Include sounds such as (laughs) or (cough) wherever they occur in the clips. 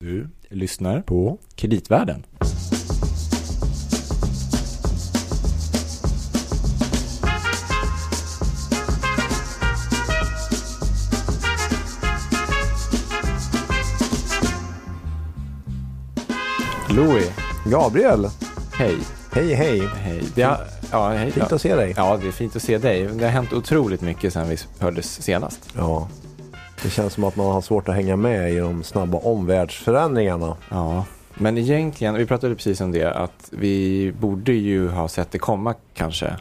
Du lyssnar på Kreditvärlden. Louis, Gabriel, hej. hej hej. Hej. Det har, ja, hej. Fint att se dig. Ja, det är fint att se dig. Det har hänt otroligt mycket sedan vi hördes senast. Ja. Det känns som att man har svårt att hänga med i de snabba omvärldsförändringarna. Ja, men egentligen, vi pratade precis om det, att vi borde ju ha sett det komma kanske.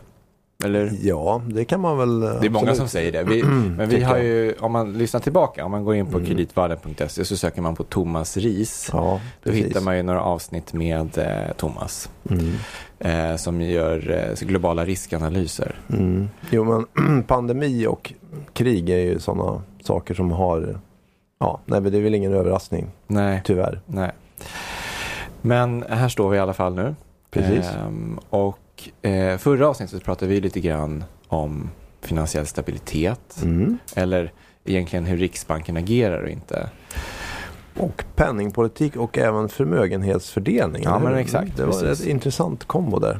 Eller? Ja, det kan man väl. Det är många som säger det. Vi, (clears throat) men vi har ju, om man lyssnar tillbaka, om man går in på Mm. kreditvärden.se så söker man på Thomas Ris. Ja, Då hittar man ju några avsnitt med eh, Thomas Mm. eh, som gör eh, globala riskanalyser. Mm. Jo, men (clears throat) pandemi och krig är ju sådana saker som har. Ja, nej, men det är väl ingen överraskning, Nej, tyvärr. nej. Men här står vi i alla fall nu. Precis. Ehm, och eh, förra avsnittet pratade vi lite grann om finansiell stabilitet. Mm. Eller egentligen hur Riksbanken agerar och inte. Och penningpolitik och även förmögenhetsfördelning. Ja, men exakt, Det var precis. ett intressant kombo där.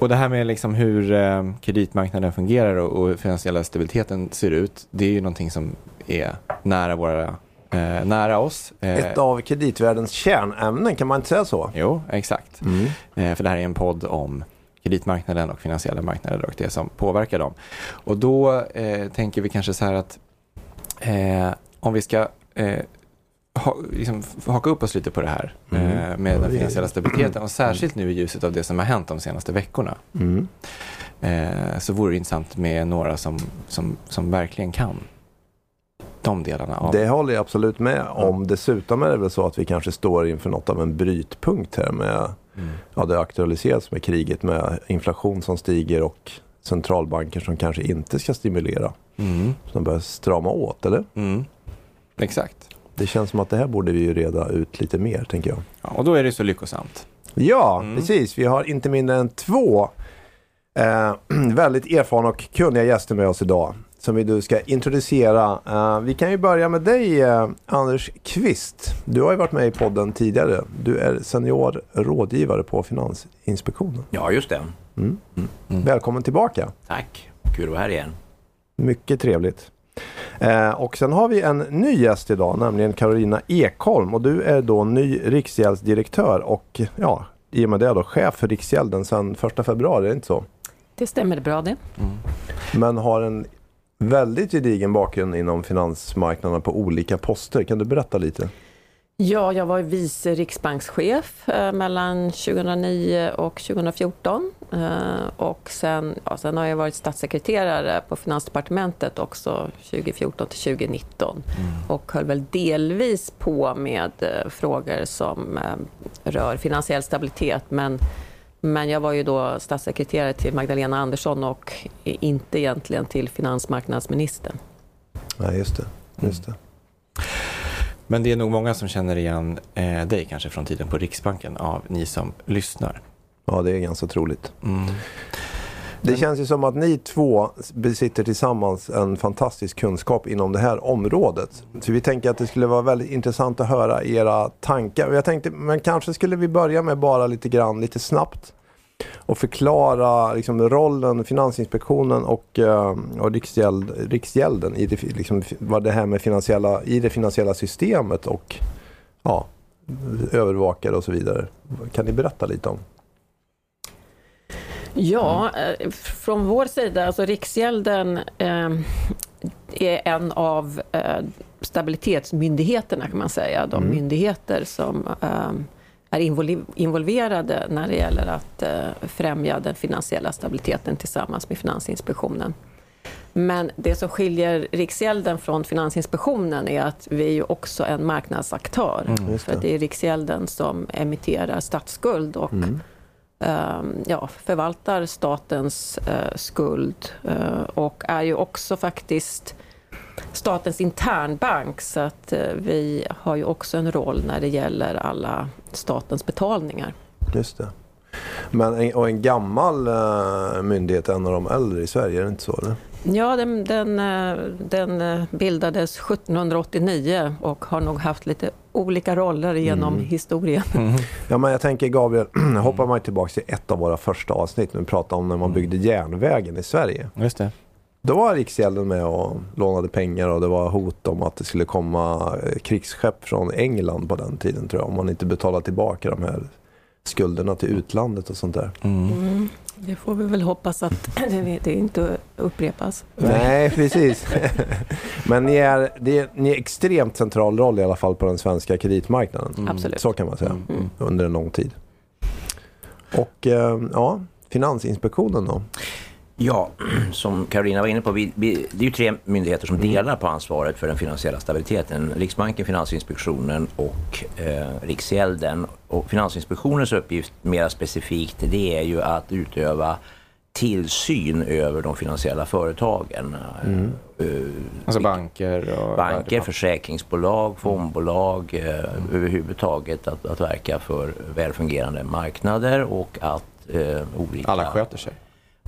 Och det här med liksom hur eh, kreditmarknaden fungerar och, och finansiella stabiliteten ser ut. Det är ju någonting som är nära, våra, eh, nära oss. Eh, Ett av kreditvärldens kärnämnen, kan man inte säga så? Jo, exakt. Mm. Eh, för det här är en podd om kreditmarknaden och finansiella marknader och det som påverkar dem. Och då eh, tänker vi kanske så här att om vi ska ha, liksom, haka upp oss lite på det här Mm. eh, med den finansiella stabiliteten och särskilt nu i ljuset av det som har hänt de senaste veckorna. Mm. Eh, så vore det intressant med några som, som, som verkligen kan de delarna av Det håller jag absolut med om. Dessutom är det väl så att vi kanske står inför något av en brytpunkt här med, Mm. ja det aktualiseras med kriget med inflation som stiger och centralbanker som kanske inte ska stimulera. Mm. Som börjar strama åt, eller? Mm. Exakt. Det känns som att det här borde vi ju reda ut lite mer, tänker jag. Ja, och då är det så lyckosamt. Ja, Mm. precis. Vi har inte mindre än två eh, (clears throat) väldigt erfarna och kunniga gäster med oss idag. Som vi nu ska introducera. Eh, vi kan ju börja med dig eh, Anders Kvist. Du har ju varit med i podden tidigare. Du är senior rådgivare på Finansinspektionen. Ja, just det. Mm. Mm. Välkommen tillbaka. Tack. Kul att vara här igen. Mycket trevligt. Eh, och sen har vi en ny gäst idag, nämligen Carolina Ekholm. Och du är då ny riksgäldsdirektör och ja, i och med det då chef för Riksgälden sedan 1 februari, är det inte så? Det stämmer bra det. Mm. Men har en väldigt gedigen bakgrund inom finansmarknaden på olika poster. Kan du berätta lite? Ja, jag var vice riksbankschef eh, mellan 2009 och 2014. Eh, och sen, ja, sen har jag varit statssekreterare på Finansdepartementet också 2014 till 2019. Och höll väl delvis på med eh, frågor som rör finansiell stabilitet. Men, men jag var ju då statssekreterare till Magdalena Andersson och inte egentligen till finansmarknadsministern. Nej, just det. Just det. Men det är nog många som känner igen eh, dig kanske från tiden på Riksbanken av ni som lyssnar. Ja, det är ganska troligt. Mm. Det Men- känns ju som att ni två besitter tillsammans en fantastisk kunskap inom det här området. Så vi tänker att det skulle vara väldigt intressant att höra era tankar. Jag tänkte, men kanske skulle vi börja med bara lite grann, lite snabbt och förklara liksom, rollen, Finansinspektionen och, eh, och Riksgäld, Riksgälden i det, liksom, vad det här med finansiella, i det finansiella systemet och ja, övervakare och så vidare. Kan ni berätta lite om? Ja, eh, från vår sida, alltså Riksgälden eh, är en av eh, stabilitetsmyndigheterna kan man säga. De Mm. myndigheter som eh, är invol- involverade när det gäller att eh, främja den finansiella stabiliteten tillsammans med Finansinspektionen. Men det som skiljer Riksgälden från Finansinspektionen är att vi är ju också en marknadsaktör. Mm. Just För det är Riksgälden som emitterar statsskuld och Mm. eh, ja, förvaltar statens eh, skuld eh, och är ju också faktiskt statens internbank så att eh, vi har ju också en roll när det gäller alla statens betalningar. Just det. Men en, och en gammal eh, myndighet, en av de äldre i Sverige, är det inte så? Eller? Ja, den, den, eh, den bildades 1789 och har nog haft lite olika roller genom Mm. historien. (laughs) Ja, men jag tänker Gabriel, (clears throat) hoppar man tillbaka till ett av våra första avsnitt när vi pratade om när man byggde järnvägen i Sverige. Just det. Då var Riksgälden med och lånade pengar och det var hot om att det skulle komma eh, krigsskepp från England på den tiden tror jag. Om man inte betalade tillbaka de här skulderna till utlandet och sånt där. Mm. Mm. Det får vi väl hoppas att (clears throat) det, det inte upprepas. Nej, precis. (laughs) Men ni är, det är, ni är extremt central roll i alla fall på den svenska kreditmarknaden. Mm. Absolut. Så kan man säga. Mm. Under en lång tid. Och eh, ja, Finansinspektionen då? Ja, (clears throat) som Karolina var inne på, vi, vi, det är ju tre myndigheter som delar på ansvaret för den finansiella stabiliteten. Riksbanken, Finansinspektionen och eh, Riksgälden. Och Finansinspektionens uppgift mer specifikt det är ju att utöva tillsyn över de finansiella företagen. Eh, Alltså banker och... banker, försäkringsbolag, fondbolag, eh, överhuvudtaget att, att verka för välfungerande marknader och att eh, olika... Alla sköter sig.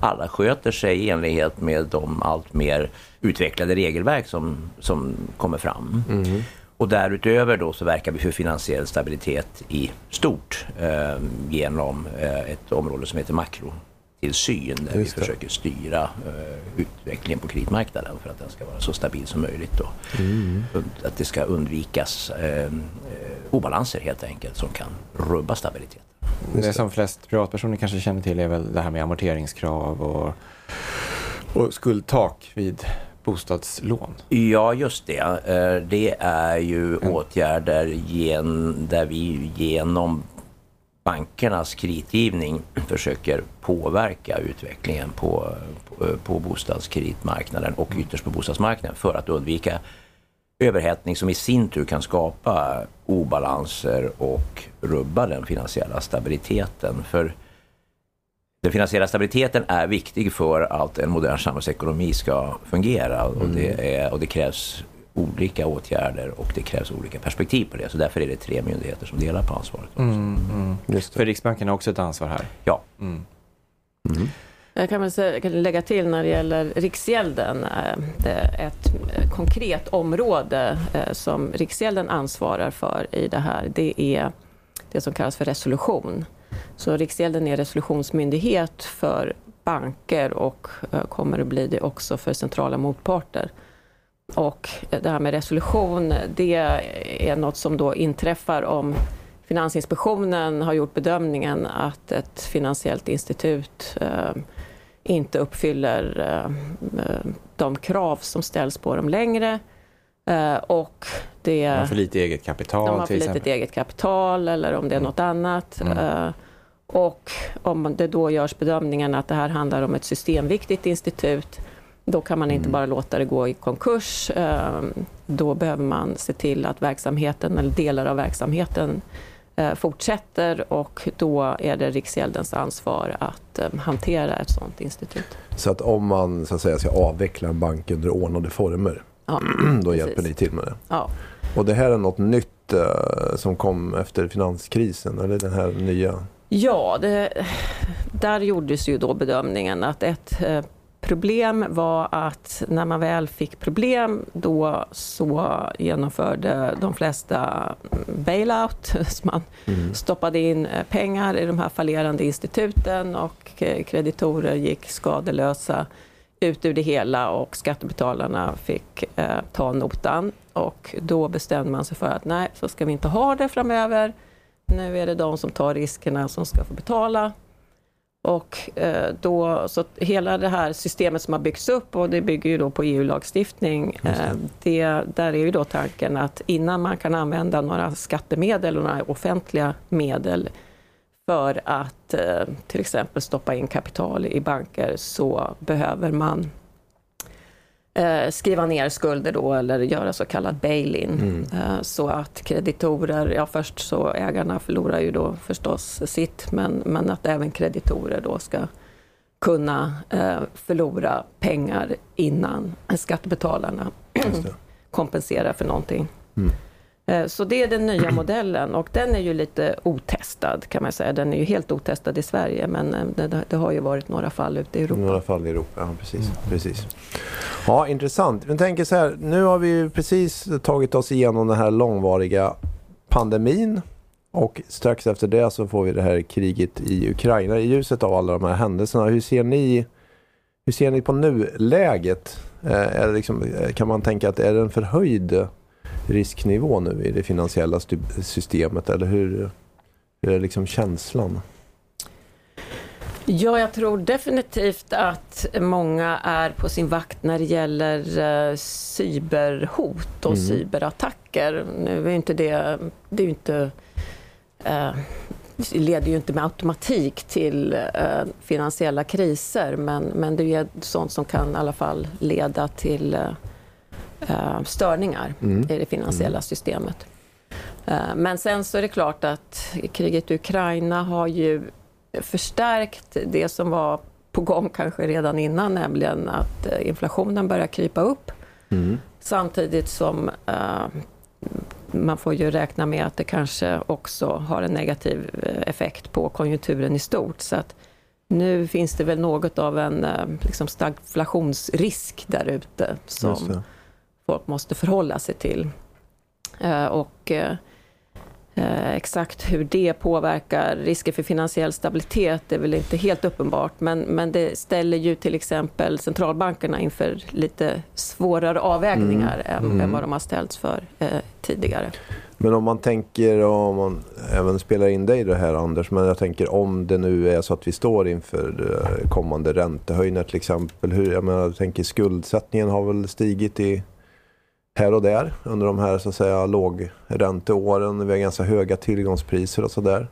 Alla sköter sig i enlighet med de allt mer utvecklade regelverk som, som kommer fram. Och därutöver då så verkar vi för finansiell stabilitet i stort eh, genom eh, ett område som heter makrotillsyn där vi försöker styra eh, utvecklingen på kreditmarknaden för att den ska vara så stabil som möjligt. Då. Och Att det ska undvikas eh, eh, obalanser helt enkelt som kan rubba stabiliteten. Det som flest privatpersoner kanske känner till är väl det här med amorteringskrav och, och skuldtak vid bostadslån. Ja, just det. Eh, Det är ju Mm. åtgärder gen, där vi genom bankernas kreditgivning försöker påverka utvecklingen på, på, på bostadskreditmarknaden och ytterst på bostadsmarknaden för att undvika överhettning som i sin tur kan skapa obalanser och rubba den finansiella stabiliteten. För den finansiella stabiliteten är viktig för att en modern samhällsekonomi ska fungera och, det, är, och det krävs olika åtgärder och det krävs olika perspektiv på det. Så därför är det tre myndigheter som delar på ansvaret. också. Mm, mm. Just För Riksbanken har också ett ansvar här. Ja, Mm. Jag kan väl säga, kan lägga till när det gäller Riksgälden, eh, det är ett eh, konkret område eh, som Riksgälden ansvarar för i det här. Det är det som kallas för resolution. Så Riksgälden är resolutionsmyndighet för banker och kommer att bli det också för centrala motparter. Och det här med resolution, det är något som då inträffar om Finansinspektionen har gjort bedömningen att ett finansiellt institut eh, inte uppfyller eh, eh, de krav som ställs på dem längre. Eh, och det, De har för lite eget kapital de har för litet eget kapital eller om det är något annat. Mm. Och om det då görs bedömningen att det här handlar om ett systemviktigt institut, då kan man inte Mm. bara låta det gå i konkurs. Då behöver man se till att verksamheten eller delar av verksamheten fortsätter och då är det Riksgäldens ansvar att eh, hantera ett sådant institut. Så att om man så att säga ska avveckla en bank under ordnade former, Ja, (clears throat) då precis. hjälper ni till med det. Ja. Och det här är något nytt eh, som kom efter finanskrisen, eller den här nya? Ja, det, där gjordes ju då bedömningen att ett eh, problem var att när man väl fick problem då så genomförde de flesta mm, bailout. (laughs) Så man stoppade in eh, pengar i de här fallerande instituten och eh, kreditorer gick skadelösa ut ur det hela och skattebetalarna fick eh, ta notan. Och då bestämde man sig för att nej, så ska vi inte ha det framöver. Nu är det de som tar riskerna som ska få betala. Och eh, då, så hela det här systemet som har byggts upp och det bygger ju då på EU-lagstiftning. Eh, det, där är ju då tanken att innan man kan använda några skattemedel och några offentliga medel för att eh, till exempel stoppa in kapital i banker så behöver man eh, skriva ner skulder då eller göra så kallad bail-in. Eh, så att kreditorer, ja först så ägarna förlorar ju då förstås sitt men, men att även kreditorer då ska kunna eh, förlora pengar innan skattebetalarna (clears throat) kompenserar för någonting. Mm. Eh, Så det är den nya (clears throat) modellen och den är ju lite otestad kan man säga. Den är ju helt otestad i Sverige men eh, det, det har ju varit några fall ute i Europa. några fall i Europa, ja precis. precis. Ja, intressant. Men tänker så här, nu har vi ju precis tagit oss igenom den här långvariga pandemin och strax efter det så får vi det här kriget i Ukraina. I ljuset av alla de här händelserna, hur ser ni, hur ser ni på nuläget? Eh, är det liksom, kan man tänka att det är en förhöjd risknivå nu i det finansiella systemet eller hur, hur är liksom känslan? Ja, jag tror definitivt att många är på sin vakt när det gäller eh, cyberhot och mm. cyberattacker. Nu är inte det, det är inte, eh, leder ju inte med automatik till eh, finansiella kriser men, men det är sånt som kan i alla fall leda till eh, eh störningar mm. i det finansiella mm. systemet. Eh, men sen så är det klart att kriget i Ukraina har ju förstärkt det som var på gång kanske redan innan, nämligen att eh, inflationen börjar krypa upp. Mm. Samtidigt som uh, man får ju räkna med att det kanske också har en negativ eh, effekt på konjunkturen i stort. Så att nu finns det väl något av en liksom stagflationsrisk där ute som folk måste förhålla sig till. Uh, och uh, Eh, exakt hur det påverkar risker för finansiell stabilitet är väl inte helt uppenbart men, men det ställer ju till exempel centralbankerna inför lite svårare avvägningar mm. Än, mm. än vad de har ställts för eh, tidigare. Men om man tänker, om man även spelar in dig i det här Anders, men jag tänker om det nu är så att vi står inför eh, kommande räntehöjningar till exempel. Hur, jag, menar, jag tänker skuldsättningen har väl stigit i här och där under de här så att säga lågränteåren. Vi har ganska höga tillgångspriser och sådär.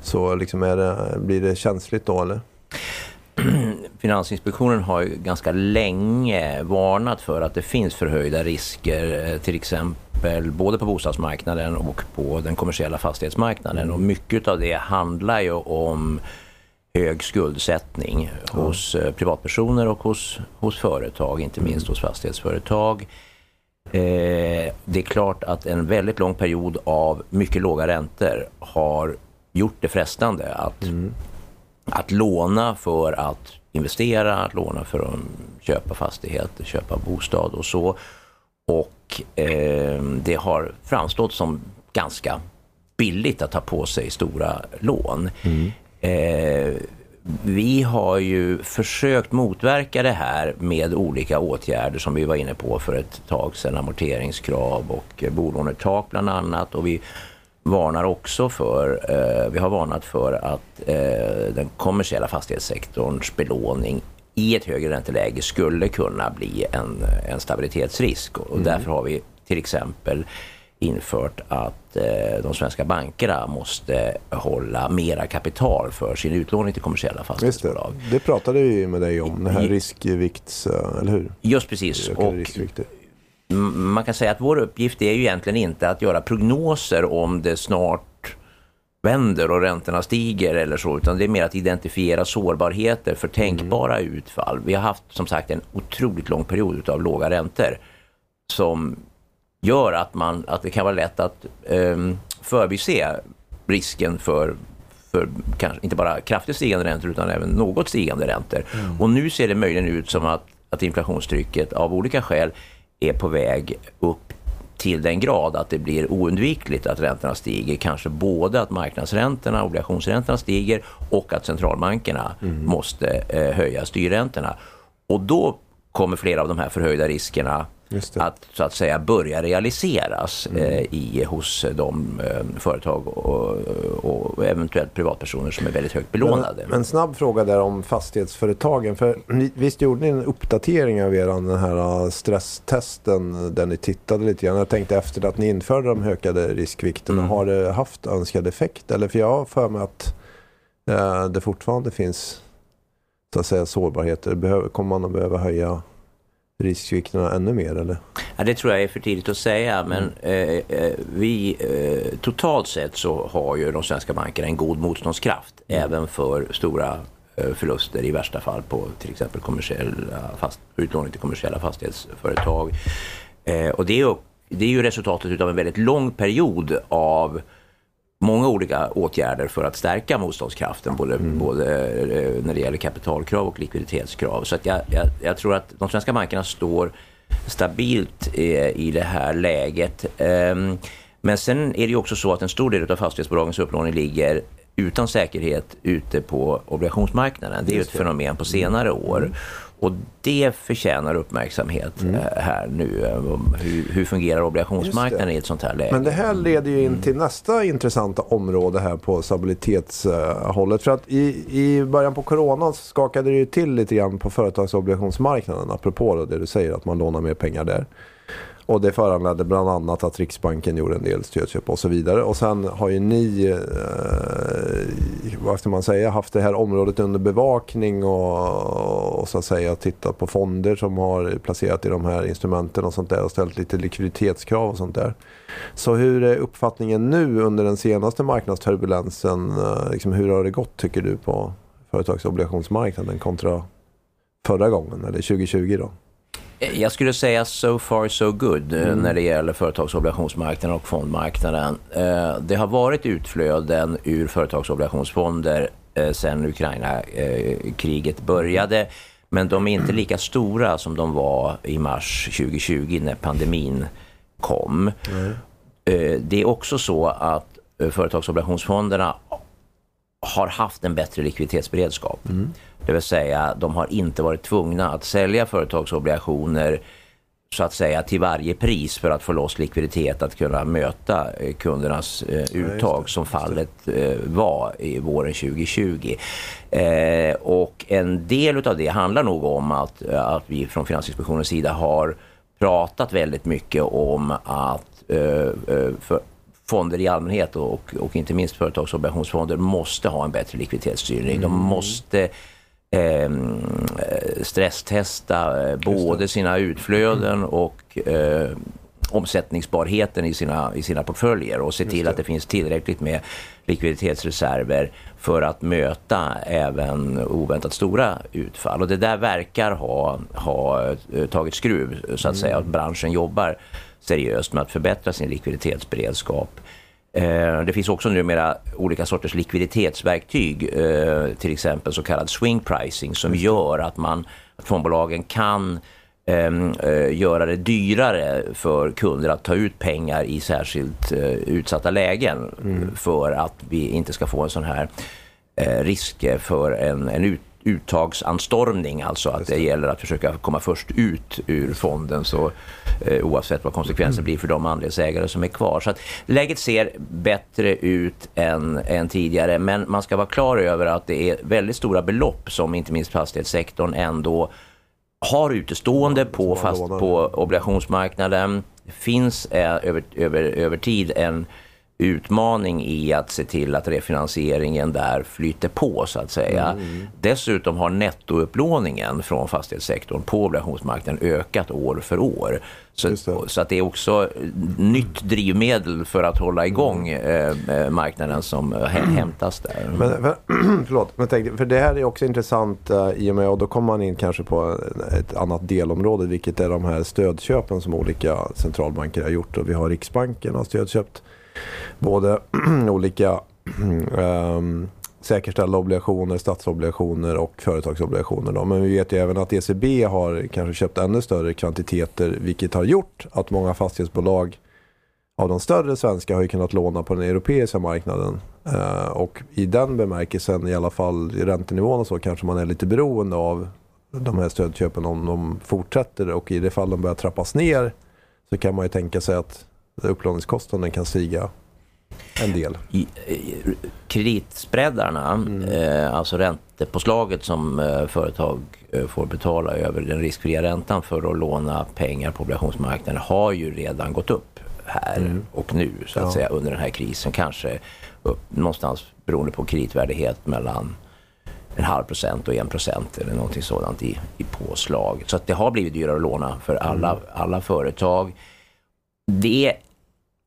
Så liksom är det, blir det känsligt då eller? (clears throat) Finansinspektionen har ju ganska länge varnat för att det finns förhöjda risker eh, till exempel både på bostadsmarknaden och på den kommersiella fastighetsmarknaden. Och mycket av det handlar ju om hög skuldsättning mm. hos eh, privatpersoner och hos, hos företag, inte minst hos fastighetsföretag. Eh, det är klart att en väldigt lång period av mycket låga räntor har gjort det frestande att, mm. att låna för att investera, att låna för att köpa fastigheter, köpa bostad och så. Och eh, det har framstått som ganska billigt att ta på sig stora lån. Mm. Eh, vi har ju försökt motverka det här med olika åtgärder som vi var inne på för ett tag sedan. Amorteringskrav och bolånetak bland annat. Och vi varnar också för, eh, vi har varnat för att eh, den kommersiella fastighetssektorns belåning i ett högre ränteläge skulle kunna bli en, en stabilitetsrisk. Och mm. därför har vi till exempel infört att eh, de svenska bankerna måste hålla mera kapital för sin utlåning till kommersiella fastighetsbolag. Det. det. pratade vi med dig om, den här riskvikts, eh, eller hur? Just precis. Och man kan säga att vår uppgift är ju egentligen inte att göra prognoser om det snart vänder och räntorna stiger eller så, utan det är mer att identifiera sårbarheter för tänkbara mm. utfall. Vi har haft som sagt en otroligt lång period av låga räntor som gör att, man, att det kan vara lätt att um, förbise risken för, för kanske inte bara kraftigt stigande räntor utan även något stigande räntor. Mm. Och nu ser det möjligen ut som att, att inflationstrycket av olika skäl är på väg upp till den grad att det blir oundvikligt att räntorna stiger. Kanske både att marknadsräntorna, obligationsräntorna stiger och att centralbankerna mm. måste eh, höja styrräntorna. Och då kommer flera av de här förhöjda riskerna att så att säga börja realiseras mm. eh, i, hos de eh, företag och, och, eventuellt privatpersoner som är väldigt högt belånade. Men, en snabb fråga där om fastighetsföretagen. För visst gjorde ni en uppdatering av er den här stresstesten där ni tittade lite grann. Jag tänkte efter att ni införde de ökade riskvikterna. Mm. Har det haft önskad effekt? Eller för jag har för mig att eh, det fortfarande finns så att säga sårbarheter. Behöver, kommer man att behöva höja riskvikterna ännu mer? Eller? Ja, det tror jag är för tidigt att säga men mm. eh, eh, vi, eh, totalt sett så har ju de svenska bankerna en god motståndskraft mm. även för stora eh, förluster i värsta fall på till exempel kommersiella fast, utlåning till kommersiella fastighetsföretag. Eh, och det är, ju, det är ju resultatet av en väldigt lång period av många olika åtgärder för att stärka motståndskraften både, mm. både eh, när det gäller kapitalkrav och likviditetskrav. Så att jag, jag, jag tror att de svenska bankerna står stabilt i, i det här läget. Um, Men sen är det också så att en stor del av fastighetsbolagens upplåning ligger utan säkerhet ute på obligationsmarknaden. Det är ju ett fenomen på senare år. Mm. Och det förtjänar uppmärksamhet mm. Eh, här nu. Eh, hur, hur fungerar obligationsmarknaden i ett sånt här läge? Men det här leder ju in till nästa intressanta område här på stabilitetshållet. För att i, i början på coronan skakade det ju till lite grann på företagsobligationsmarknaden. Apropå det du säger att man lånar mer pengar där. Och det föranledde bland annat att Riksbanken gjorde en del stödköp och så vidare. Och sen har ju ni, eh, vad ska man säga, haft det här området under bevakning och, och så att säga tittat på fonder som har placerat i de här instrumenten och sånt där och ställt lite likviditetskrav och sånt där. Så hur är uppfattningen nu under den senaste marknadsturbulensen? Eh, liksom, hur har det gått tycker du på företagsobligationsmarknaden kontra förra gången eller 2020 då? Jag skulle säga so far so good eh, mm. när det gäller företagsobligationsmarknaden och fondmarknaden. Eh, det har varit utflöden ur företagsobligationsfonder eh, sedan Ukraina-kriget började. Men de är inte lika stora som de var i mars 2020 när pandemin kom. Mm. Det är också så att företagsobligationsfonderna har haft en bättre likviditetsberedskap. Mm. Det vill säga, de har inte varit tvungna att sälja företagsobligationer så att säga till varje pris för att få loss likviditet att kunna möta eh, kundernas eh, uttag som fallet eh, var i våren 2020. Eh, och en del av det handlar nog om att, att vi från Finansinspektionens sida har pratat väldigt mycket om att eh, eh för, fonder i allmänhet och, och inte minst företagsobligationsfonder måste ha en bättre likviditetsstyrning. Mm. De måste ehm, eh, stresstesta eh, både sina utflöden och eh, omsättningsbarheten i sina, i sina portföljer och se till att det finns tillräckligt med likviditetsreserver för att möta även oväntat stora utfall. Och det där verkar ha, ha eh, tagit skruv så att mm. säga, att branschen jobbar seriöst med att förbättra sin likviditetsberedskap. Eh, det finns också numera olika sorters likviditetsverktyg, eh, till exempel så kallad swing pricing som gör att man, att fondbolagen kan ehm, eh, göra det dyrare för kunder att ta ut pengar i särskilt utsatta lägen mm. för att vi inte ska få en sån här risk för en, en ut, uttagsanstormning, alltså att det. det. gäller att försöka komma först ut ur fonden så, eh, oavsett vad konsekvensen mm. blir för de andelsägare som är kvar. Så att läget ser bättre ut än, än tidigare men man ska vara klar över att det är väldigt stora belopp som inte minst fastighetssektorn ändå har utestående på, fast, på obligationsmarknaden. Det finns eh, över, över, över tid en utmaning i att se till att refinansieringen där flyter på så att säga. Mm. Dessutom har nettoupplåningen från fastighetssektorn på obligationsmarknaden ökat år för år. Så, så att det är också nytt drivmedel för att hålla igång mm. eh, eh marknaden som hämtas där. Men, för, (clears throat) förlåt, men tänk, för det här är också intressant uh, i och med och då kommer man in kanske på ett annat delområde vilket är de här stödköpen som olika centralbanker har gjort och vi har Riksbanken har stödköpt både (clears throat) olika um, (clears throat) säkerställda obligationer, statsobligationer och företagsobligationer. Då. Men vi vet ju även att ECB har kanske köpt ännu större kvantiteter vilket har gjort att många fastighetsbolag av de större svenska har ju kunnat låna på den europeiska marknaden. Uh, och i den bemärkelsen, i alla fall i räntenivån och så, kanske man är lite beroende av de här stödköpen om de fortsätter och i det fall de börjar trappas ner så kan man ju tänka sig att upplåningskostnaden kan stiga en del. I, kreditspreadarna, mm. eh, alltså räntepåslaget som eh, företag eh, får betala över den riskfria räntan för att låna pengar på obligationsmarknaden har ju redan gått upp här mm. och nu så att ja. säga under den här krisen. Kanske upp någonstans beroende på kreditvärdighet mellan en halv procent och en procent eller någonting sådant i, i påslag. Så att det har blivit dyrare att låna för alla, mm. alla företag det är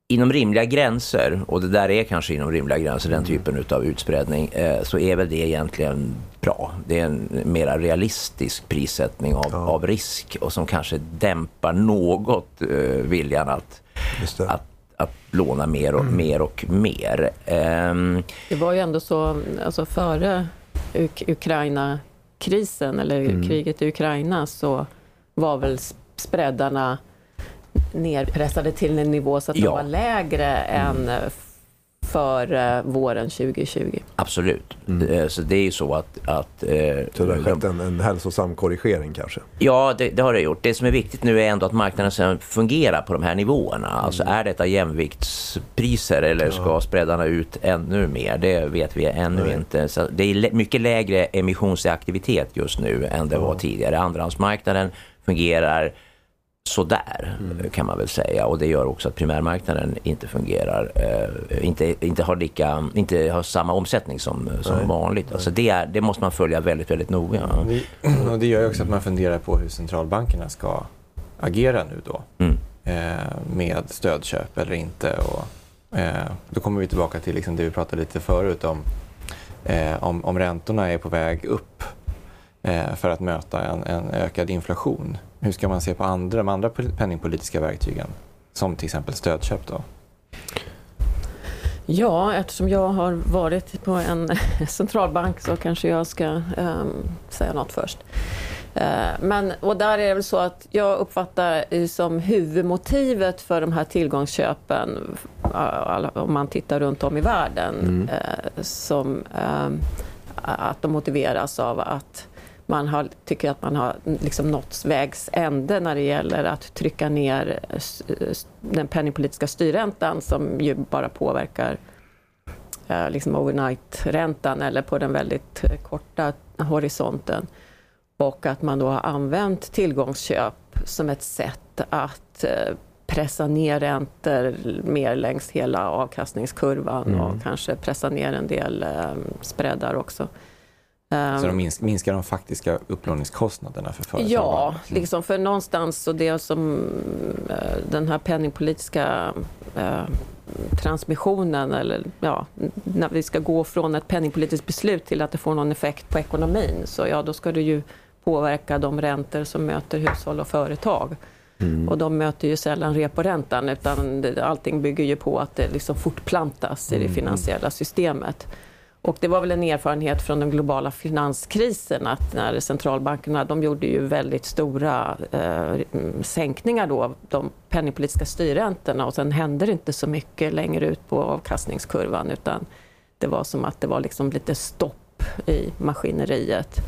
inom rimliga gränser, och det där är kanske inom rimliga gränser, den typen av utspädning, eh, så är väl det egentligen bra. Det är en mera realistisk prissättning av, ja. av risk och som kanske dämpar något eh, viljan att, att, att låna mer och mm. mer och mer. Um, det var ju ändå så, alltså före Uk Ukraina-krisen eller mm. kriget i Ukraina så var väl spreadarna nerpressade till en nivå så att Ja. de var lägre än eh, för våren 2020. Absolut. Eh, Så det är ju så att... att eh, Så det har skett en, en hälsosam korrigering kanske. Ja, det, det har det gjort. Det som är viktigt nu är ändå att marknaden sen fungerar på de här nivåerna. Alltså är detta jämviktspriser eller ska spreadarna ut ännu mer? Det vet vi ännu Nej. inte. Så det är mycket lägre emissionsaktivitet just nu än det var tidigare. Andrahandsmarknaden fungerar sådär kan man väl säga och det gör också att primärmarknaden inte fungerar, eh, inte, inte, har lika, inte har samma omsättning som, som Nej. vanligt. Alltså det, är, det måste man följa väldigt, väldigt noga. Det, (clears throat) och det gör också att man funderar på hur centralbankerna ska agera nu då Mm. eh, med stödköp eller inte. Och, eh, då kommer vi tillbaka till liksom det vi pratade lite förut om, eh, om, om räntorna är på väg upp eh, för att möta en, en ökad inflation. Hur ska man se på andra, de andra penningpolitiska verktygen? Som till exempel stödköp då? Ja, eftersom jag har varit på en (laughs) centralbank så kanske jag ska ehm, säga något först. Eh, men, och där är det väl så att jag uppfattar som huvudmotivet för de här tillgångsköpen, eh, om man tittar runt om i världen, eh, som ehm, att de motiveras av att man har, tycker att man har liksom nått vägs ände när det gäller att trycka ner s- den penningpolitiska styrräntan som ju bara påverkar eh, liksom overnight-räntan eller på den väldigt eh, korta horisonten. Och att man då har använt tillgångsköp som ett sätt att eh, pressa ner räntor mer längs hela avkastningskurvan och kanske pressa ner en del eh, spreadar också. Ehm, Så de minsk, minskar de faktiska upplåningskostnaderna för företag? Ja, liksom för någonstans så det som eh, den här penningpolitiska eh, transmissionen eller ja, när vi ska gå från ett penningpolitiskt beslut till att det får någon effekt på ekonomin så ja, då ska det ju påverka de räntor som möter hushåll och företag. Och de möter ju sällan reporäntan utan allting bygger ju på att det liksom fortplantas i det finansiella systemet. Och det var väl en erfarenhet från den globala finanskrisen att när centralbankerna, de gjorde ju väldigt stora eh, sänkningar då av de penningpolitiska styrräntorna och sen hände det inte så mycket längre ut på avkastningskurvan utan det var som att det var liksom lite stopp i maskineriet.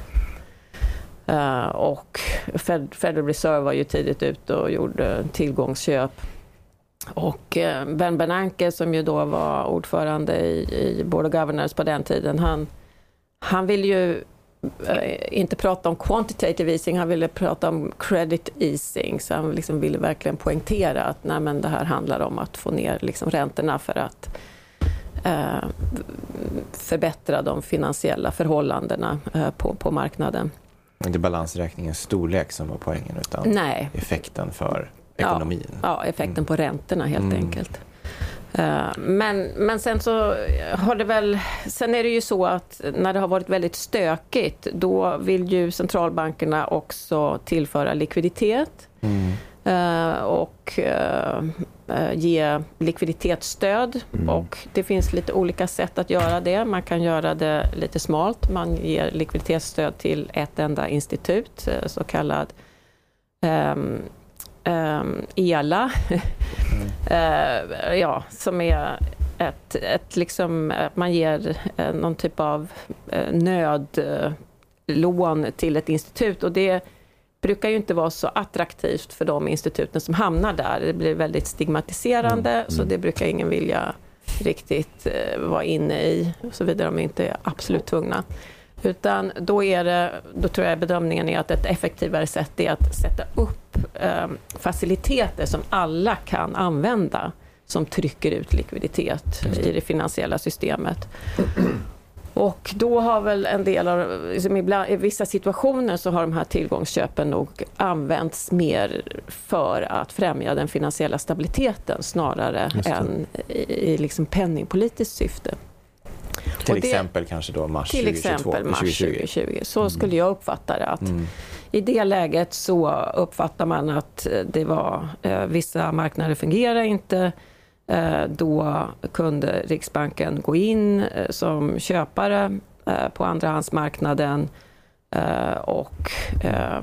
Eh, och Fed, Federal Reserve var ju tidigt ute och gjorde tillgångsköp. Och eh, Ben Bernanke som ju då var ordförande i, i Board of Governors på den tiden, han, han ville ju eh, inte prata om quantitative easing, han ville prata om credit easing. Så han liksom ville verkligen poängtera att nej, men det här handlar om att få ner liksom räntorna för att eh, förbättra de finansiella förhållandena eh, på, på marknaden. Inte balansräkningens storlek som var poängen utan Nej, effekten för. Ekonomin. Ja, effekten på räntorna helt Mm. enkelt. Eh, Men, men sen så har det väl... Sen är det ju så att när det har varit väldigt stökigt då vill ju centralbankerna också tillföra likviditet Mm. eh, och eh, ge likviditetsstöd. Och det finns lite olika sätt att göra det. Man kan göra det lite smalt. Man ger likviditetsstöd till ett enda institut, så kallad ehm, ELA. (laughs) Eh, ja, som är ett, ett liksom, att man ger eh, någon typ av eh, nödlån till ett institut och det brukar ju inte vara så attraktivt för de instituten som hamnar där. Det blir väldigt stigmatiserande så det brukar ingen vilja riktigt vara inne i, såvida de inte är absolut tvungna. Utan då, är det, då tror jag bedömningen är att ett effektivare sätt är att sätta upp eh, faciliteter som alla kan använda som trycker ut likviditet i det finansiella systemet. Och då har väl en del av, liksom ibland, i vissa situationer så har de här tillgångsköpen nog använts mer för att främja den finansiella stabiliteten snarare än i, i liksom penningpolitiskt syfte. Till det- exempel kanske då mars Till 2022, exempel mars 2020. 2020. Så skulle jag uppfatta det. Att Mm. I det läget så uppfattar man att eh, det var eh, vissa marknader fungerar inte. Eh, då kunde Riksbanken gå in eh, som köpare eh, på andrahandsmarknaden och eh,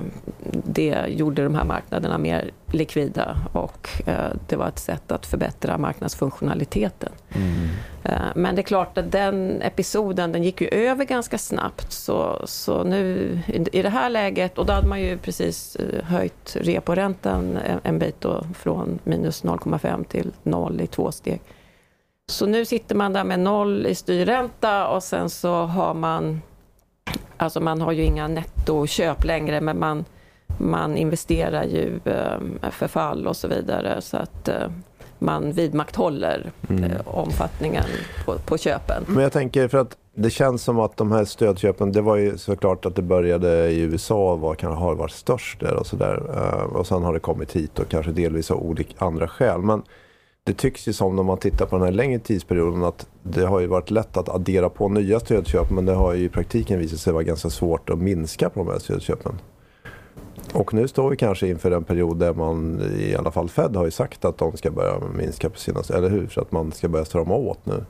det gjorde de här marknaderna mer likvida och eh, det var ett sätt att förbättra marknadsfunktionaliteten. Mm. Men det är klart att den episoden den gick ju över ganska snabbt. Så, så nu i det här läget, och då hade man ju precis höjt reporäntan en, en bit då, från minus 0,5 till 0 i två steg. Så nu sitter man där med noll i styrränta och sen så har man Alltså man har ju inga nettoköp längre men man, man investerar ju eh, förfall och så vidare så att eh, man vidmakthåller mm. Eh, omfattningen på, på köpen. Men jag tänker för att det känns som att de här stödköpen, det var ju såklart att det började i USA och var, kan, har varit störst där och sådär. Och sen har det kommit hit och kanske delvis av olika andra skäl. Men det tycks ju som när man tittar på den här längre tidsperioden att det har ju varit lätt att addera på nya stödköp men det har ju i praktiken visat sig vara ganska svårt att minska på de här stödköpen. Och nu står vi kanske inför en period där man, i alla fall Fed har ju sagt att de ska börja minska på sina, eller hur? Så att man ska börja strama åt nu.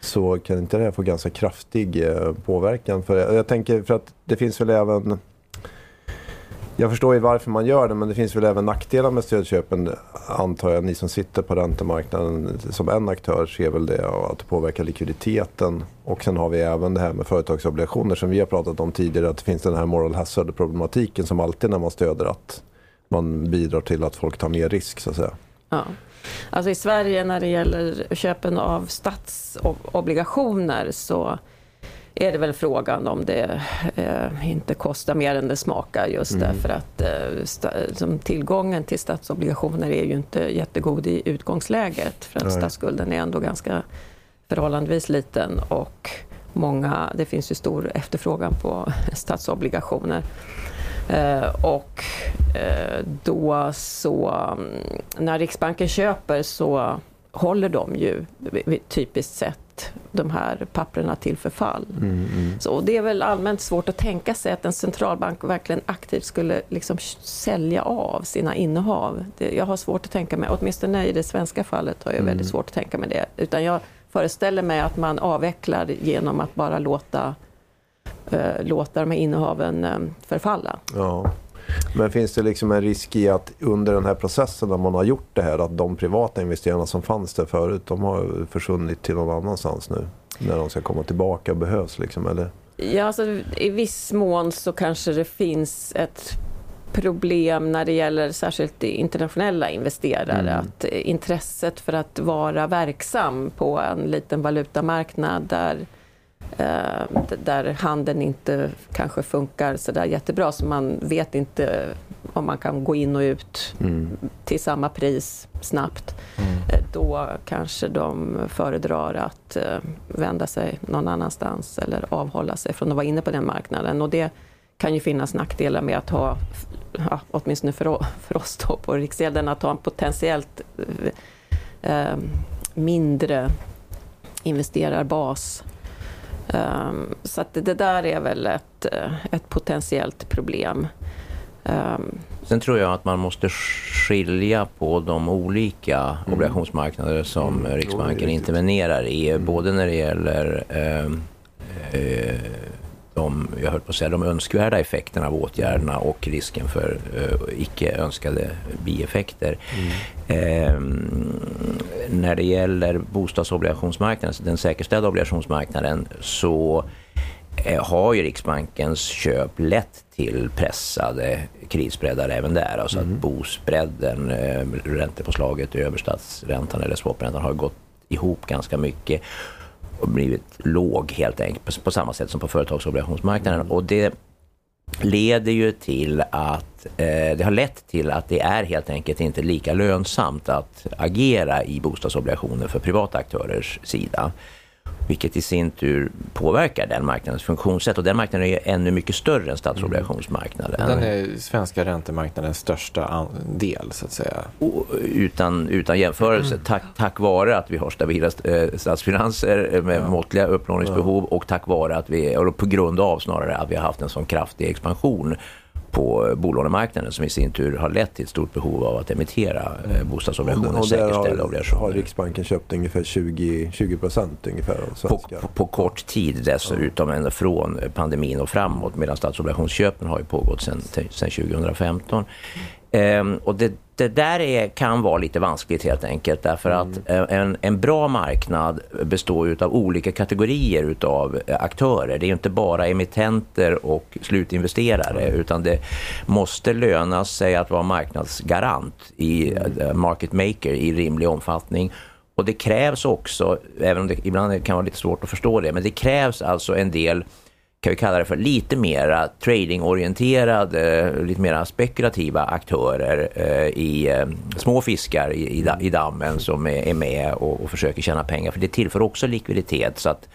Så kan inte det här få ganska kraftig eh, påverkan? För jag tänker, för att det finns väl även jag förstår ju varför man gör det men det finns väl även nackdelar med stödköpen antar jag. Ni som sitter på räntemarknaden som en aktör ser väl det att det påverkar likviditeten. Och sen har vi även det här med företagsobligationer som vi har pratat om tidigare att det finns den här moral hazard problematiken som alltid när man stöder att man bidrar till att folk tar mer risk så att säga. Ja. Alltså i Sverige när det gäller köpen av statsobligationer så är det väl frågan om det eh, inte kostar mer än det smakar just mm. därför att eh, som tillgången till statsobligationer är ju inte jättegod i utgångsläget för att Nej. statsskulden är ändå ganska förhållandevis liten och många, det finns ju stor efterfrågan på (laughs) statsobligationer. Eh, och eh, då så, mm, när Riksbanken köper så håller de ju typiskt sett de här papperna till förfall. Mm, mm. Så det är väl allmänt svårt att tänka sig att en centralbank verkligen aktivt skulle liksom sälja av sina innehav. Det, jag har svårt att tänka mig, åtminstone i det svenska fallet har jag mm. väldigt svårt att tänka mig det. Utan jag föreställer mig att man avvecklar genom att bara låta, eh, låta de här innehaven eh, förfalla. Ja. Men finns det liksom en risk i att under den här processen när man har gjort det här att de privata investerarna som fanns där förut de har försvunnit till någon annanstans nu? När de ska komma tillbaka och behövs liksom, eller? Ja, alltså, i viss mån så kanske det finns ett problem när det gäller särskilt internationella investerare. Mm. Att intresset för att vara verksam på en liten valutamarknad där där handeln inte kanske funkar så där jättebra så man vet inte om man kan gå in och ut mm. till samma pris snabbt. Mm. Eh, då kanske de föredrar att eh, vända sig någon annanstans eller avhålla sig från att vara inne på den marknaden. Och det kan ju finnas nackdelar med att ha, ja, åtminstone för, (laughs) för oss då på Riksgälden, att ha en potentiellt eh, mindre investerarbas Um, så att det där är väl ett, eh, ett potentiellt problem. Um, Sen tror jag att man måste skilja på de olika mm. obligationsmarknader som mm. Riksbanken intervenerar i. Mm. Både när det gäller eh, eh, de, jag höll på att säga, de önskvärda effekterna av åtgärderna och risken för uh, icke önskade bieffekter. Mm. Eh, när det gäller bostadsobligationsmarknaden, den säkerställda obligationsmarknaden, så eh, har ju Riksbankens köp lett till pressade kreditspreadar även där. Alltså mm. att bospreaden, eh, räntepåslaget över statsräntan eller swapräntan har gått ihop ganska mycket blivit låg helt enkelt på samma sätt som på företagsobligationsmarknaden. Och det leder ju till att eh, det har lett till att det är helt enkelt inte lika lönsamt att agera i bostadsobligationer för privata aktörers sida vilket i sin tur påverkar den marknadens funktionssätt. Och den marknaden är ännu mycket större än statsobligationsmarknaden. Den är svenska räntemarknadens största del, så att säga. Och utan, utan jämförelse, mm. tack, tack vare att vi har stabila eh, statsfinanser med ja. måttliga upplåningsbehov och tack vare att vi, och på grund av snarare att vi har haft en sån kraftig expansion på bolånemarknaden som i sin tur har lett till ett stort behov av att emittera eh, bostadsobligationer, och där säkerställda har, obligationer. har Riksbanken köpt ungefär 20, 20 procent ungefär av på, svenska. på, på kort tid dessutom än från pandemin och framåt medan statsobligationsköpen har ju pågått sedan 2015. Ehm, och det, det där är, kan vara lite vanskligt helt enkelt därför att Mm. eh, en, en bra marknad består av olika kategorier utav eh, aktörer. Det är inte bara emittenter och slutinvesterare Mm. utan det måste löna sig att vara marknadsgarant i Mm. eh, market maker i rimlig omfattning. Och det krävs också, även om det ibland kan vara lite svårt att förstå det, men det krävs alltså en del kan vi kalla det för lite mera tradingorienterade, lite mera spekulativa aktörer eh, i eh, små fiskar i, i, da- i dammen som är, med och, och försöker tjäna pengar. För det tillför också likviditet så att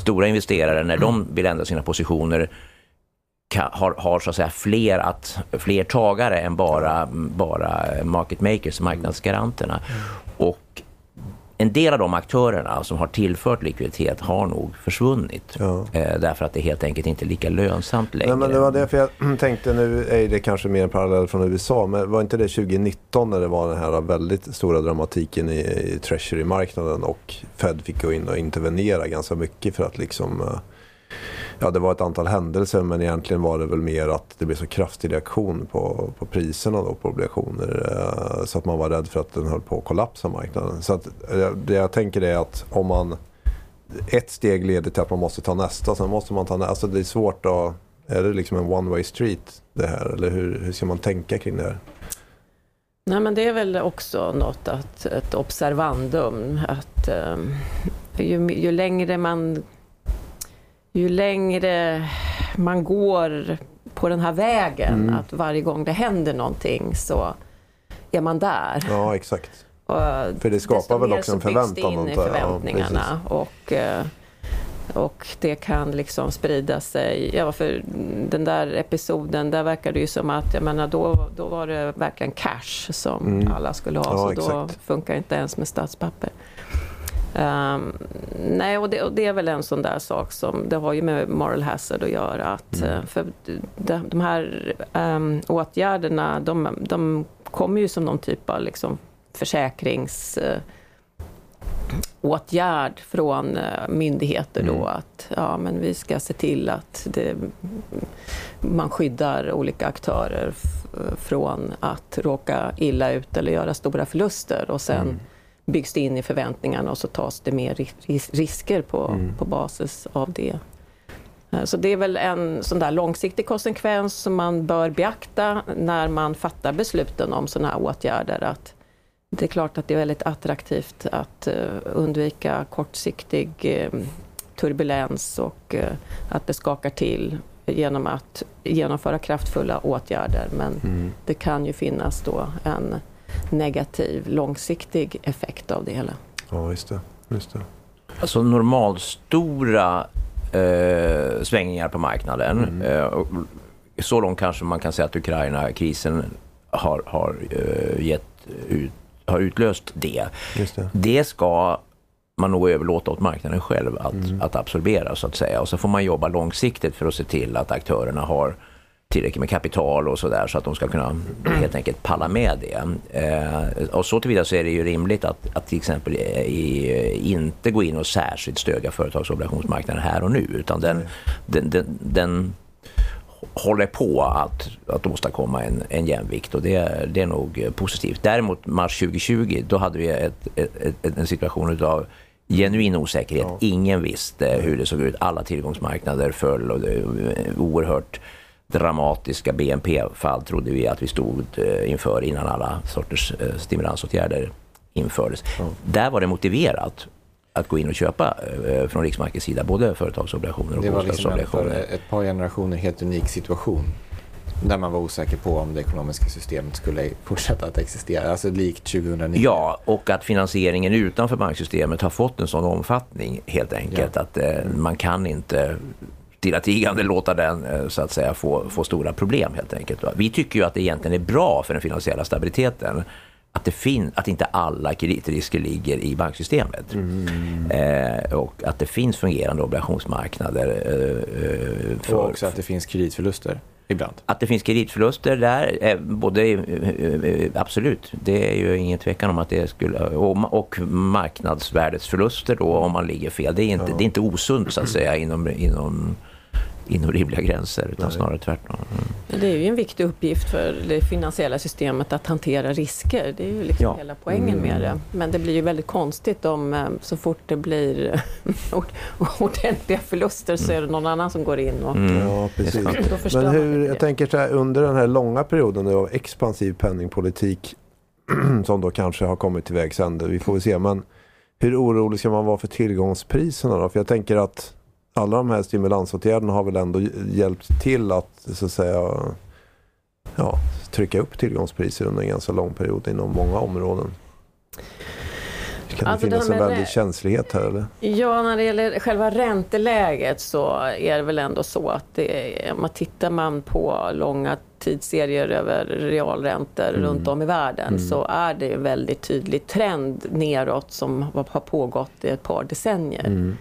stora investerare när de vill ändra sina positioner har, har så att säga fler, att, fler tagare än bara, bara market makers, marknadsgaranterna. Och en del av de aktörerna som har tillfört likviditet har nog försvunnit. Ja. Eh, därför att det helt enkelt inte är lika lönsamt längre. Nej, men det var därför jag (clears throat) tänkte, nu är det kanske mer en parallell från USA, men var inte det 2019 när det var den här väldigt stora dramatiken i, i Treasury-marknaden och Fed fick gå in och intervenera ganska mycket för att liksom eh, Ja, det var ett antal händelser men egentligen var det väl mer att det blev så kraftig reaktion på, på priserna då på obligationer. eh, Så att man var rädd för att den höll på att kollapsa marknaden. Så att eh, det jag tänker är att om man ett steg leder till att man måste ta nästa, sen måste man ta nästa. Alltså det är svårt att... Är det liksom en one way street det här? Eller hur, hur ska man tänka kring det här? Nej, men det är väl också något att, ett observandum. Att um, ju, ju längre man ju längre man går på den här vägen, Mm. att varje gång det händer någonting så är man där. Ja, exakt. Och För det skapar desto väl mer också så en byggs förväntan, det in i jag. Ja, förväntningarna. och, eh, och det kan liksom sprida sig. Ja, för den där episoden, där verkar det ju som att, jag menar, då, då var det verkligen cash som Mm. alla skulle ha. Ja, så exakt. då funkar det inte ens med statspapper. Ehm, nej, och det, och det är väl en sån där sak som, det har ju med moral hazard att göra. Att, Mm. eh, För de, de här um, åtgärderna, de, de kommer ju som någon typ av liksom försäkrings eh, åtgärd från eh, myndigheter då Mm. att ja, men vi ska se till att det, man skyddar olika aktörer från att råka illa ut eller göra stora förluster och sen Mm. Byggs det in i förväntningarna och så tas det mer ris- ris- risker på, Mm. på basis av det. Eh, Så det är väl en sån där långsiktig konsekvens som man bör beakta när man fattar besluten om sådana här åtgärder. Att det är klart att det är väldigt attraktivt att eh, undvika kortsiktig eh, turbulens och att det skakar till genom att genomföra kraftfulla åtgärder. Men Mm. det kan ju finnas då en negativ långsiktig effekt av det hela. Ja, just det. Just det. Alltså normalstora eh, svängningar på marknaden. Mm. Eh, så långt kanske man kan säga att Ukraina-krisen har, har, eh, gett ut, har utlöst det. Just det. Det ska man nog överlåta åt marknaden själv att, Mm. att absorbera så att säga. Och så får man jobba långsiktigt för att se till att aktörerna har tillräckligt med kapital och sådär så att de ska kunna helt enkelt palla med det. Eh, och så tillvida så är det ju rimligt att, att till exempel eh, i, inte gå in och särskilt stödja företagsobligationsmarknaden här och nu utan den, den, den, den håller på att, att åstadkomma en, en jämvikt och det, det är nog eh, positivt. Däremot mars 2020 då hade vi ett, ett, ett, en situation av genuin osäkerhet. Ja. Ingen visste hur det såg ut. Alla tillgångsmarknader föll och det var oerhört dramatiska BNP-fall trodde vi att vi stod eh, inför innan alla sorters eh, stimulansåtgärder infördes. Ja. Där var det motiverat att gå in och köpa eh, från Riksbankens sida både företagsobligationer och Det var liksom bostadsobligationer. ett par generationer helt unik situation. Där man var osäker på om det ekonomiska systemet skulle fortsätta att existera. Alltså likt 2009. Ja, och att finansieringen utanför banksystemet har fått en sån omfattning helt enkelt Ja. att eh, man kan inte stillatigande låta den eh, så att säga få, få stora problem helt enkelt. Vi tycker ju att det egentligen är bra för den finansiella stabiliteten att, det fin- att inte alla kreditrisker ligger i banksystemet. Eh, och att det finns fungerande obligationsmarknader. Eh, eh, för, Och också att det finns kreditförluster. ibland. Att det finns kreditförluster där, eh, både absolut, det är ju ingen tvekan om att det skulle, och, och marknadsvärdesförluster då om man ligger fel. Det är inte, Ja. det är inte osunt så att säga inom, inom, inom rimliga gränser utan Nej. snarare tvärtom. Mm. Det är ju en viktig uppgift för det finansiella systemet att hantera risker. Det är ju liksom Ja. hela poängen med det. Men det blir ju väldigt konstigt om eh, så fort det blir (laughs) ord- ordentliga förluster så är det någon annan som går in och Mm. Ja, precis. Men hur, jag tänker så här, under den här långa perioden av expansiv penningpolitik (clears throat) som då kanske har kommit till vägs ände, vi får väl se. Men hur orolig ska man vara för tillgångspriserna då? För jag tänker att alla de här stimulansåtgärderna har väl ändå hjälpt till att så att säga ja, trycka upp tillgångspriser under en ganska lång period inom många områden. Kan Alltså, det det finnas en väldig känslighet här eller? Ja, när det gäller själva ränteläget så är det väl ändå så att det är, man tittar man på långa tidsserier över realräntor Mm. runt om i världen så är det en väldigt tydlig trend neråt som har har pågått i ett par decennier. Mm.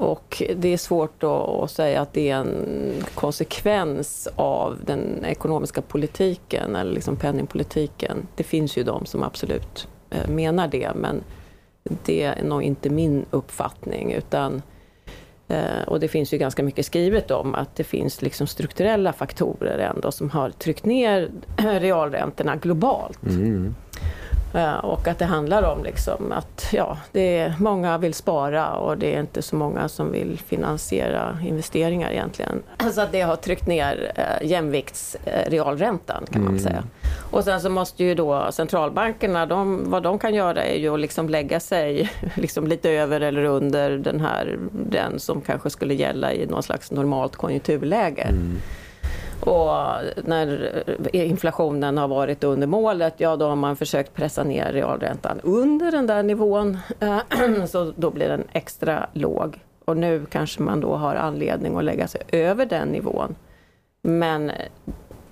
Och det är svårt att, säga att det är en konsekvens av den ekonomiska politiken eller liksom penningpolitiken. Det finns ju de som absolut eh, menar det men det är nog inte min uppfattning utan eh, och det finns ju ganska mycket skrivet om att det finns liksom strukturella faktorer ändå som har tryckt ner (clears throat) realräntorna globalt. Mm. Eh, Och att det handlar om liksom att ja, det är, många vill spara och det är inte så många som vill finansiera investeringar egentligen. Så att det har tryckt ner eh, jämviktsrealräntan kan man säga. Och sen så måste ju då centralbankerna, de, vad de kan göra är ju att liksom lägga sig (laughs) liksom lite över eller under den här, den som kanske skulle gälla i någon slags normalt konjunkturläge. Och när eh, inflationen har varit under målet, ja då har man försökt pressa ner realräntan under den där nivån. Eh, (clears throat) så då blir den extra låg. Och nu kanske man då har anledning att lägga sig över den nivån. Men eh,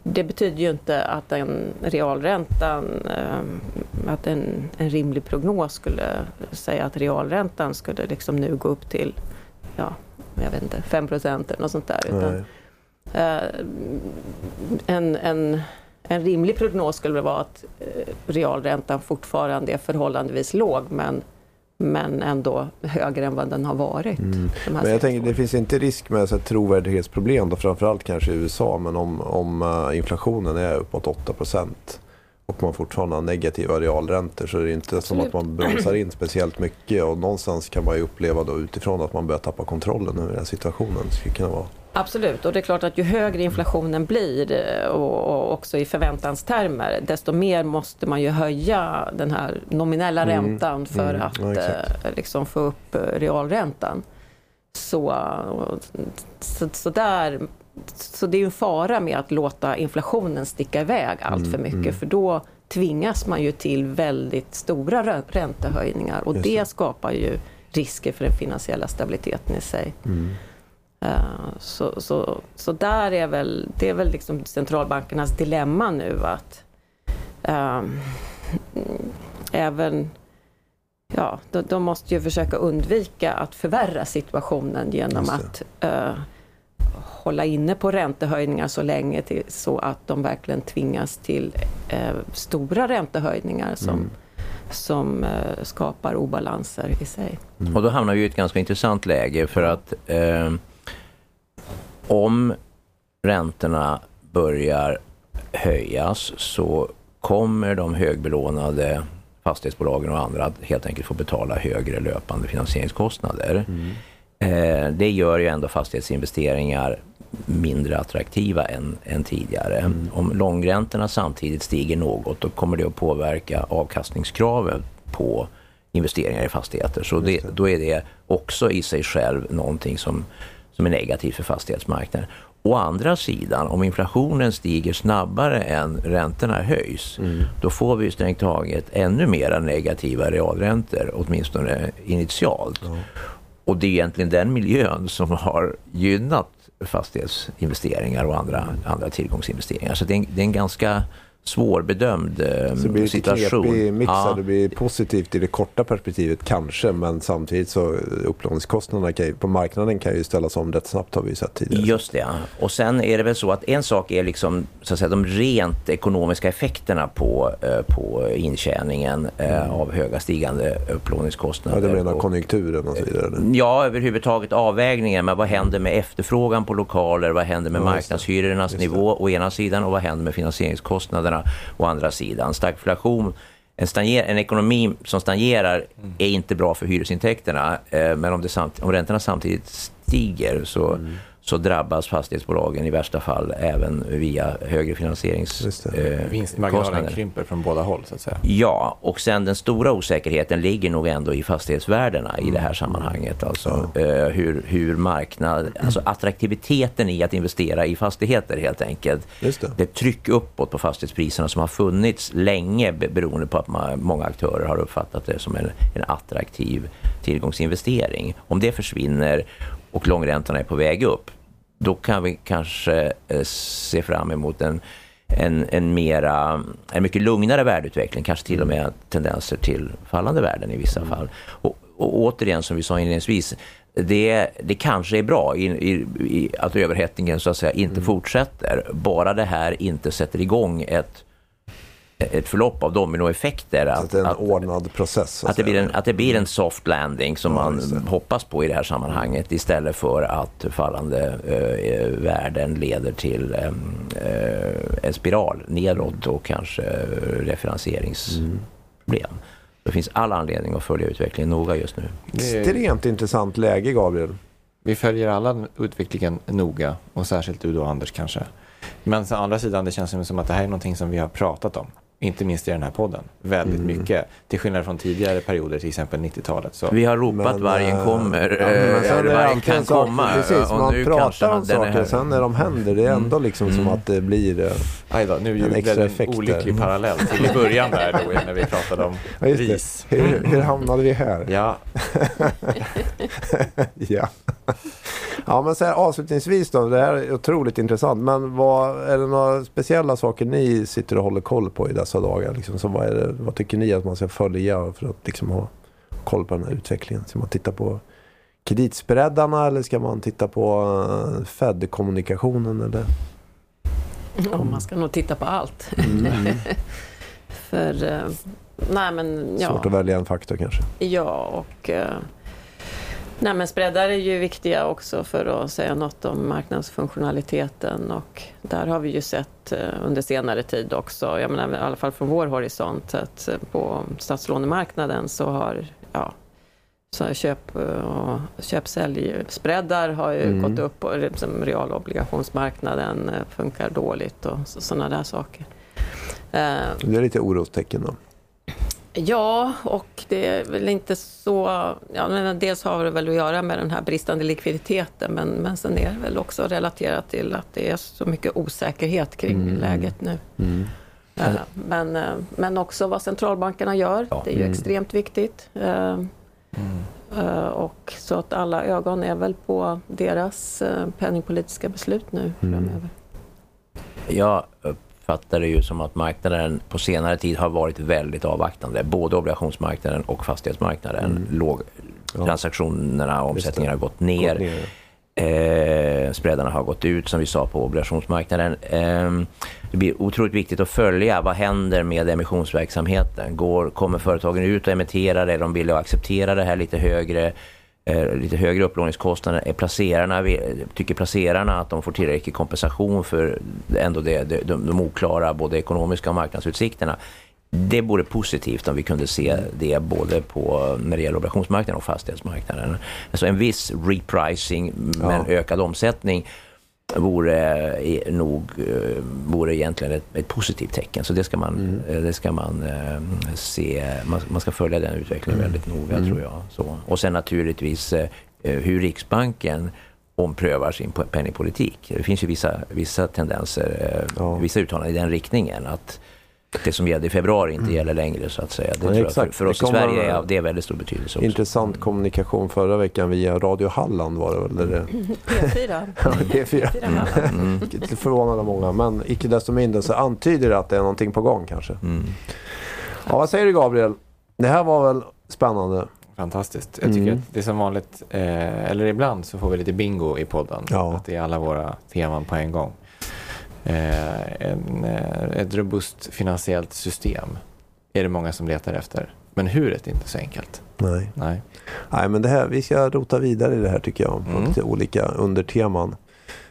det betyder ju inte att den realräntan, att en, en rimlig prognos skulle säga att realräntan skulle liksom nu gå upp till, ja, jag vet inte, 5 eller något sånt där. Utan, Nej. Eh, en, en, en rimlig prognos skulle vara att eh, realräntan fortfarande är förhållandevis låg men, men ändå högre än vad den har varit. de Mm. Men jag tänker det finns inte risk med så trovärdighetsproblem då framförallt kanske i USA men om, om eh, inflationen är uppåt 8% och man fortfarande har negativa realräntor så är det inte som Absolut. att man bromsar in speciellt mycket och någonstans kan man ju uppleva då utifrån att man börjar tappa kontrollen över den situationen. Det skulle kunna vara. Absolut, och det är klart att ju högre inflationen blir eh, och, också i förväntanstermer desto mer måste man ju höja den här nominella Mm, räntan för mm, att ja, eh, liksom få upp eh, realräntan. Så, så, så, där, så det är ju en fara med att låta inflationen sticka iväg allt Mm, för mycket för då tvingas man ju till väldigt stora rä- räntehöjningar och det det. skapar ju risker för den finansiella stabiliteten i sig. Eh, Så, så, så där är väl, det är väl liksom centralbankernas dilemma nu att ehm, även Ja, de, de måste ju försöka undvika att förvärra situationen genom att eh, hålla inne på räntehöjningar så länge till, så att de verkligen tvingas till eh, stora räntehöjningar som, som eh, skapar obalanser i sig. Och då hamnar vi i ett ganska intressant läge för att eh, om räntorna börjar höjas så kommer de högbelånade fastighetsbolagen och andra att helt enkelt få betala högre löpande finansieringskostnader. Eh, det gör ju ändå fastighetsinvesteringar mindre attraktiva än, än tidigare. Om långräntorna samtidigt stiger något då kommer det att påverka avkastningskraven på investeringar i fastigheter. Så det, då är det också i sig själv någonting som, som är negativt för fastighetsmarknaden. Å andra sidan, om inflationen stiger snabbare än räntorna höjs, då får vi strängt taget ännu mera negativa realräntor, åtminstone initialt. Och det är egentligen den miljön som har gynnat fastighetsinvesteringar och andra, andra tillgångsinvesteringar. Så det är, en, det är en ganska svårbedömd eh, Så det blir situation. knepig mix. Ja. Det blir positivt i det korta perspektivet kanske, men samtidigt så upplåningskostnaderna kan ju, på marknaden kan ju ställas om rätt snabbt har vi sett tidigare. Just det. ja. Och sen är det väl så att en sak är liksom så att säga, de rent ekonomiska effekterna på, eh, på intjäningen eh, av höga stigande Ja, upplåningskostnader. du menar Och- konjunkturen och så vidare? Ja, överhuvudtaget avvägningen. Men vad händer med efterfrågan på lokaler? Vad händer med Ja, marknadshyrornas nivå å ena sidan och vad händer med finansieringskostnaderna å andra sidan? Stagflation, en, stanger, en ekonomi som stagnerar är inte bra för hyresintäkterna. Eh, men om, det samt, om räntorna samtidigt stiger så, Mm så drabbas fastighetsbolagen i värsta fall även via högre finansieringskostnader. Eh, Vinstmarginalen krymper från båda håll så att säga. Ja, och sen den stora osäkerheten ligger nog ändå i fastighetsvärdena i det här sammanhanget. Alltså eh, hur, hur marknad, alltså attraktiviteten i att investera i fastigheter helt enkelt. Just det. Det tryck uppåt på fastighetspriserna som har funnits länge be- beroende på att man, många aktörer har uppfattat det som en, en attraktiv tillgångsinvestering. Om det försvinner och långräntorna är på väg upp, då kan vi kanske eh, se fram emot en, en, en, mera, en mycket lugnare värdeutveckling, kanske till och med tendenser till fallande värden i vissa fall. Och, och återigen, som vi sa inledningsvis, det, det kanske är bra i, i, i att överhettningen så att säga inte fortsätter, bara det här inte sätter igång ett, ett förlopp av dominoeffekter. Att det är en ordnad process. så att, det blir en, att det blir en soft landing som Ja, man hoppas på i det här sammanhanget istället för att fallande eh, värden leder till eh, eh, en spiral nedåt och kanske eh, refinansieringsproblem. Det finns all anledning att följa utvecklingen noga just nu. Det är- Extremt intressant läge, Gabriel. Vi följer alla utvecklingen noga och särskilt du då Anders kanske. Men å andra sidan det känns som att det här är någonting som vi har pratat om. Inte minst i den här podden. Väldigt Mm. mycket. Till skillnad från tidigare perioder, till exempel 90-talet. Så Vi har ropat Men, vargen eh, kommer, ja, men eh, sen det vargen en kan sak- komma. Precis, och man nu pratar om saker sen när de händer, det är ändå liksom som Mm. att det blir... eh, Aj då, nu En extra det en effekt där. olycklig parallell till i början där då när vi pratade om (laughs) Ja, det. ris. Hur, hur hamnade vi här? Ja, (laughs) ja. ja, men så här, avslutningsvis då. Det här är otroligt intressant. Men vad, är det några speciella saker ni sitter och håller koll på i dessa dagar? Liksom, så vad, det, vad tycker ni att man ska följa för att liksom, ha koll på den här utvecklingen? Ska man titta på kreditspreadarna eller ska man titta på uh, Fed-kommunikationen? Eller? Ja, man ska nog titta på allt. Mm. (laughs) För, eh, nej men ja. Svårt att välja en faktor kanske. Ja, och eh, nej, men spreadar är ju viktiga också för att säga något om marknadsfunktionaliteten och där har vi ju sett eh, under senare tid också, jag menar i alla fall från vår horisont, att eh, på statslånemarknaden så har ja, så köp och köp-sälj-spreadar har ju Mm. gått upp och liksom realobligationsmarknaden eh, funkar dåligt och sådana där saker. Eh, Det är lite orostecken då. Ja, och det är väl inte så... Ja, men dels har det väl att göra med den här bristande likviditeten men, men sen är det väl också relaterat till att det är så mycket osäkerhet kring Mm. läget nu. Mm. Eh, Men, eh, men också vad centralbankerna gör, Ja. det är ju Mm. extremt viktigt. Eh, eh, Och så att alla ögon är väl på deras penningpolitiska beslut nu Mm. framöver. Jag uppfattar det ju som att marknaden på senare tid har varit väldigt avvaktande. Både obligationsmarknaden och fastighetsmarknaden. Mm. Låg, transaktionerna och omsättningen har gått ner. Eh, spreadarna har gått ut som vi sa på obligationsmarknaden. Eh, det blir otroligt viktigt att följa vad händer med emissionsverksamheten. Går, kommer företagen ut och emitterar? Är de villiga att acceptera det här lite högre? Eh, lite högre upplåningskostnader. Är placerarna, tycker placerarna att de får tillräcklig kompensation för ändå det, de, de oklara både ekonomiska och marknadsutsikterna? Det vore positivt om vi kunde se det både på, när det gäller obligationsmarknaden och fastighetsmarknaden. Alltså en viss repricing men Ja. ökad omsättning vore eh, nog eh, vore egentligen ett, ett positivt tecken. Så det ska man, eh, det ska man se. Man, man ska följa den utvecklingen väldigt noga tror jag. Så. Och sen naturligtvis hur Riksbanken omprövar sin pe- penningpolitik. Det finns ju vissa, vissa tendenser, Ja. vissa uttalanden i den riktningen. att det som gällde i februari inte gäller längre så att säga. Det Nej, tror jag, exakt. för, för oss Det i Sverige är det väldigt stor betydelse också. Intressant kommunikation förra veckan via Radio Halland var det väl? Eller det? P4. P4. P4 Halland. Mm. (laughs) Lite förvånade många, men icke desto mindre så antyder det att det är någonting på gång kanske. Mm. Ja, vad säger du Gabriel? Det här var väl spännande? Fantastiskt. Jag tycker Mm. att det är som vanligt, eh, eller ibland så får vi lite bingo i podden. Ja. Att det är alla våra teman på en gång. Eh, en, eh, ett robust finansiellt system är det många som letar efter. Men hur är det inte så enkelt. Nej. Nej. Nej, men det här, vi ska rota vidare i det här tycker jag. På Mm. lite olika underteman.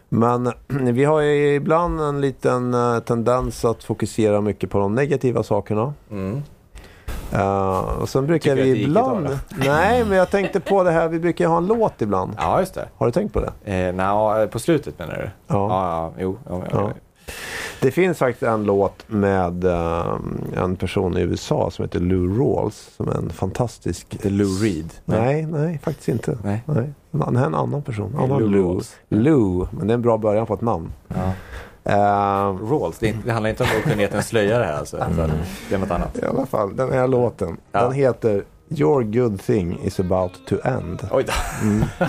Men (clears throat) vi har ju ibland en liten eh, tendens att fokusera mycket på de negativa sakerna. Mm. Eh, och sen brukar vi ibland... idag (laughs) Nej, men jag tänkte på det här. Vi brukar ha en låt ibland. Ja, just det. Har du tänkt på det? Eh, na, på slutet menar du? Ja. Ja, ja jo. Ja, Ja. Det finns faktiskt en låt med eh, en person i USA som heter Lou Rawls. Som är en fantastisk... Är Lou Reed. Nej, nej, faktiskt inte. Nej. Nej. Han är en annan person. Annan Lou Lou. Lou, men det är en bra början på ett namn. Ja. Eh, Rawls, det, inte, det handlar inte om okunnighetens slöja det här alltså. utan Det är något annat. I alla fall, den här låten. Ja. Den heter Your good thing is about to end. Oj då. (laughs)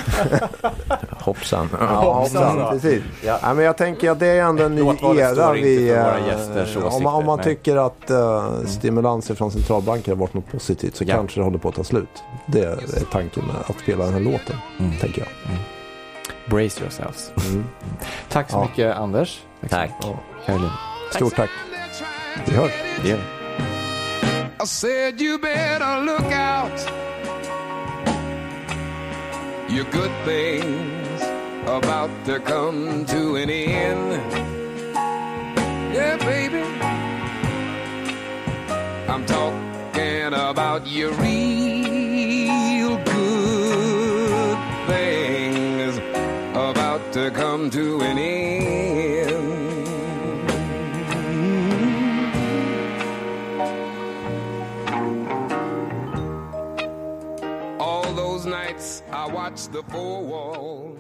Hoppsan. Ja, hoppsan. precis. Ja. Ja, men jag tänker att det är ändå en ny era. Vi, gästers om om man nej. tycker att eh, stimulanser från centralbanker har varit något positivt så Ja. kanske det håller på att ta slut. Det är tanken med att spela den här låten, Mm. tänker jag. Brace yourselves. Mm. Tack så Ja. mycket Anders. Tack. Caroline. Stort tack. Vi hörs. Det gör vi. I said you better look out. Your good things about to come to an end. Yeah, baby. I'm talking about your real good things about to come to what's the four walls?